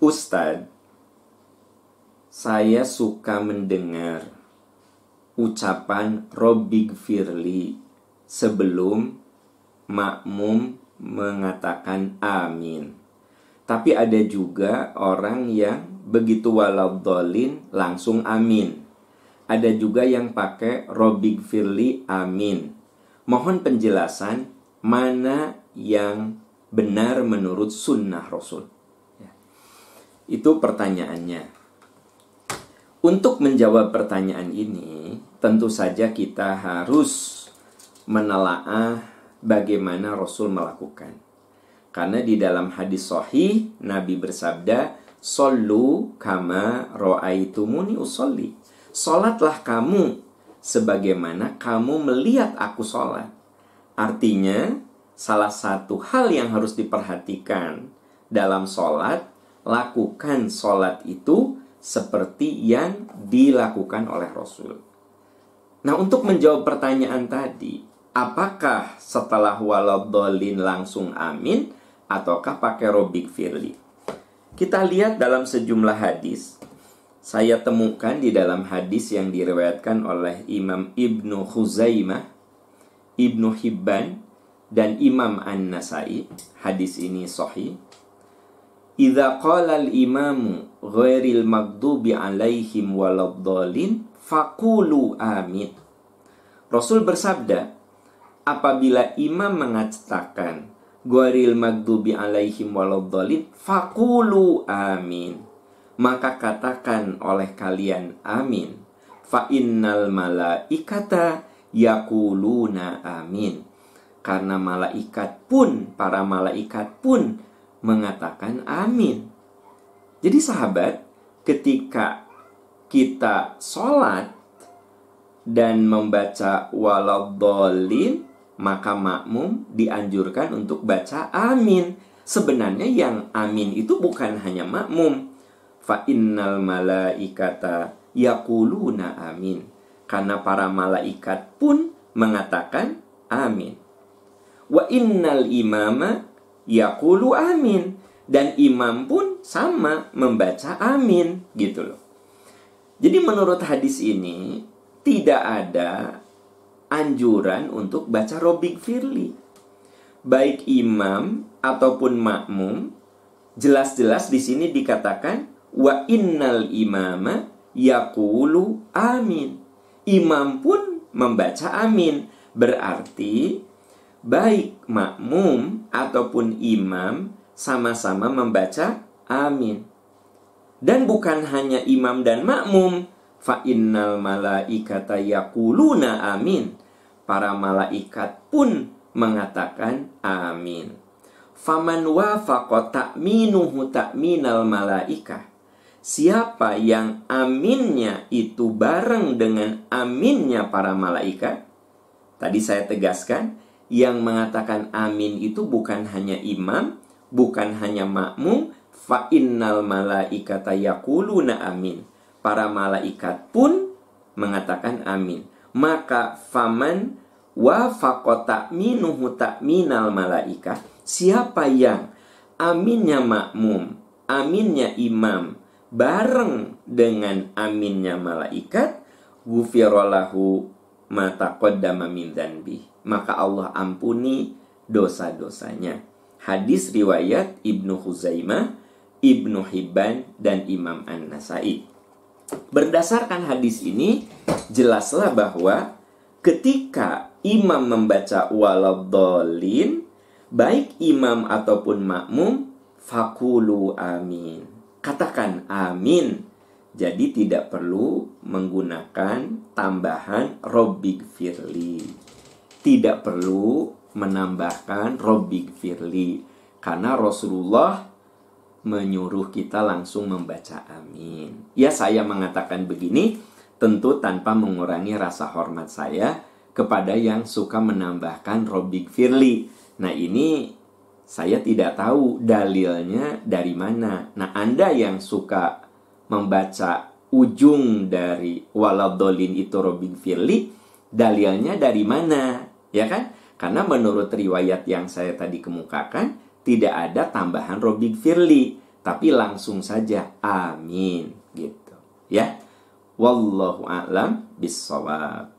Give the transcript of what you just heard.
Ustadz, saya suka mendengar ucapan Robig Firli sebelum makmum mengatakan amin. Tapi ada juga orang yang begitu waladolin langsung amin. Ada juga yang pakai Robig Firli amin. Mohon penjelasan mana yang benar menurut sunnah Rasul. Itu pertanyaannya. Untuk menjawab pertanyaan ini, tentu saja kita harus menelaah bagaimana Rasul melakukan. Karena di dalam hadis sahih Nabi bersabda, "Sallu kama ro'aitumuni usolli." Salatlah kamu sebagaimana kamu melihat aku salat. Artinya, salah satu hal yang harus diperhatikan dalam salat, lakukan salat itu seperti yang dilakukan oleh Rasul. Nah, untuk menjawab pertanyaan tadi, apakah setelah waladolin langsung amin ataukah pakai robik firli? Kita lihat dalam sejumlah hadis. Saya temukan di dalam hadis yang diriwayatkan oleh Imam Ibnu Khuzaimah, Ibnu Hibban, dan Imam An-Nasai. Hadis ini sahih. Idza qala al-imamu ghairil maghdubi alaihim waladdallin faqulu amin. Rasul bersabda, apabila imam mengatakan ghairil maghdubi alaihim waladdallin faqulu amin. Maka katakan oleh kalian amin. Fa innal malaikata yakuluna amin. Karena malaikat pun, para malaikat pun mengatakan amin. Jadi sahabat, ketika kita sholat dan membaca waladolin, maka makmum dianjurkan untuk baca amin. Sebenarnya yang amin itu bukan hanya makmum. Fa innal malaikata yakuluna amin. Karena para malaikat pun mengatakan amin. Wa innal imama yakulu amin dan imam pun sama membaca amin gitu loh. Jadi menurut hadis ini tidak ada anjuran untuk baca robik firli. Baik imam ataupun makmum jelas-jelas di sini dikatakan wa innal imama yakulu amin. Imam pun membaca amin. Berarti baik makmum ataupun imam sama-sama membaca amin. Dan bukan hanya imam dan makmum, fa innal malaikata yaquluna amin. Para malaikat pun mengatakan amin. Faman wafaqa ta'minuhu ta'minal malaika. Siapa yang aminnya itu bareng dengan aminnya para malaikat? Tadi saya tegaskan, yang mengatakan amin itu bukan hanya imam, bukan hanya makmum, fa innal malaikata yaquluna amin. Para malaikat pun mengatakan amin. Maka faman wa faqata minuhu ta'minal malaikat. Siapa yang aminnya makmum, aminnya imam bareng dengan aminnya malaikat, gufirolahu mata qaddama min dzanbi maka Allah ampuni dosa-dosanya. Hadis riwayat Ibnu Huzaimah, Ibnu Hibban, dan Imam An-Nasai. Berdasarkan hadis ini, jelaslah bahwa ketika imam membaca waladolin, baik imam ataupun makmum, fakulu amin. Katakan amin. Jadi tidak perlu menggunakan tambahan robik firli tidak perlu menambahkan Robik Firli karena Rasulullah menyuruh kita langsung membaca amin. Ya saya mengatakan begini tentu tanpa mengurangi rasa hormat saya kepada yang suka menambahkan Robik Firli. Nah ini saya tidak tahu dalilnya dari mana. Nah Anda yang suka membaca ujung dari waladolin itu Robik Firli, dalilnya dari mana? Ya kan? Karena menurut riwayat yang saya tadi kemukakan, tidak ada tambahan Robin Firly, tapi langsung saja amin gitu. Ya. Wallahu a'lam bissawab.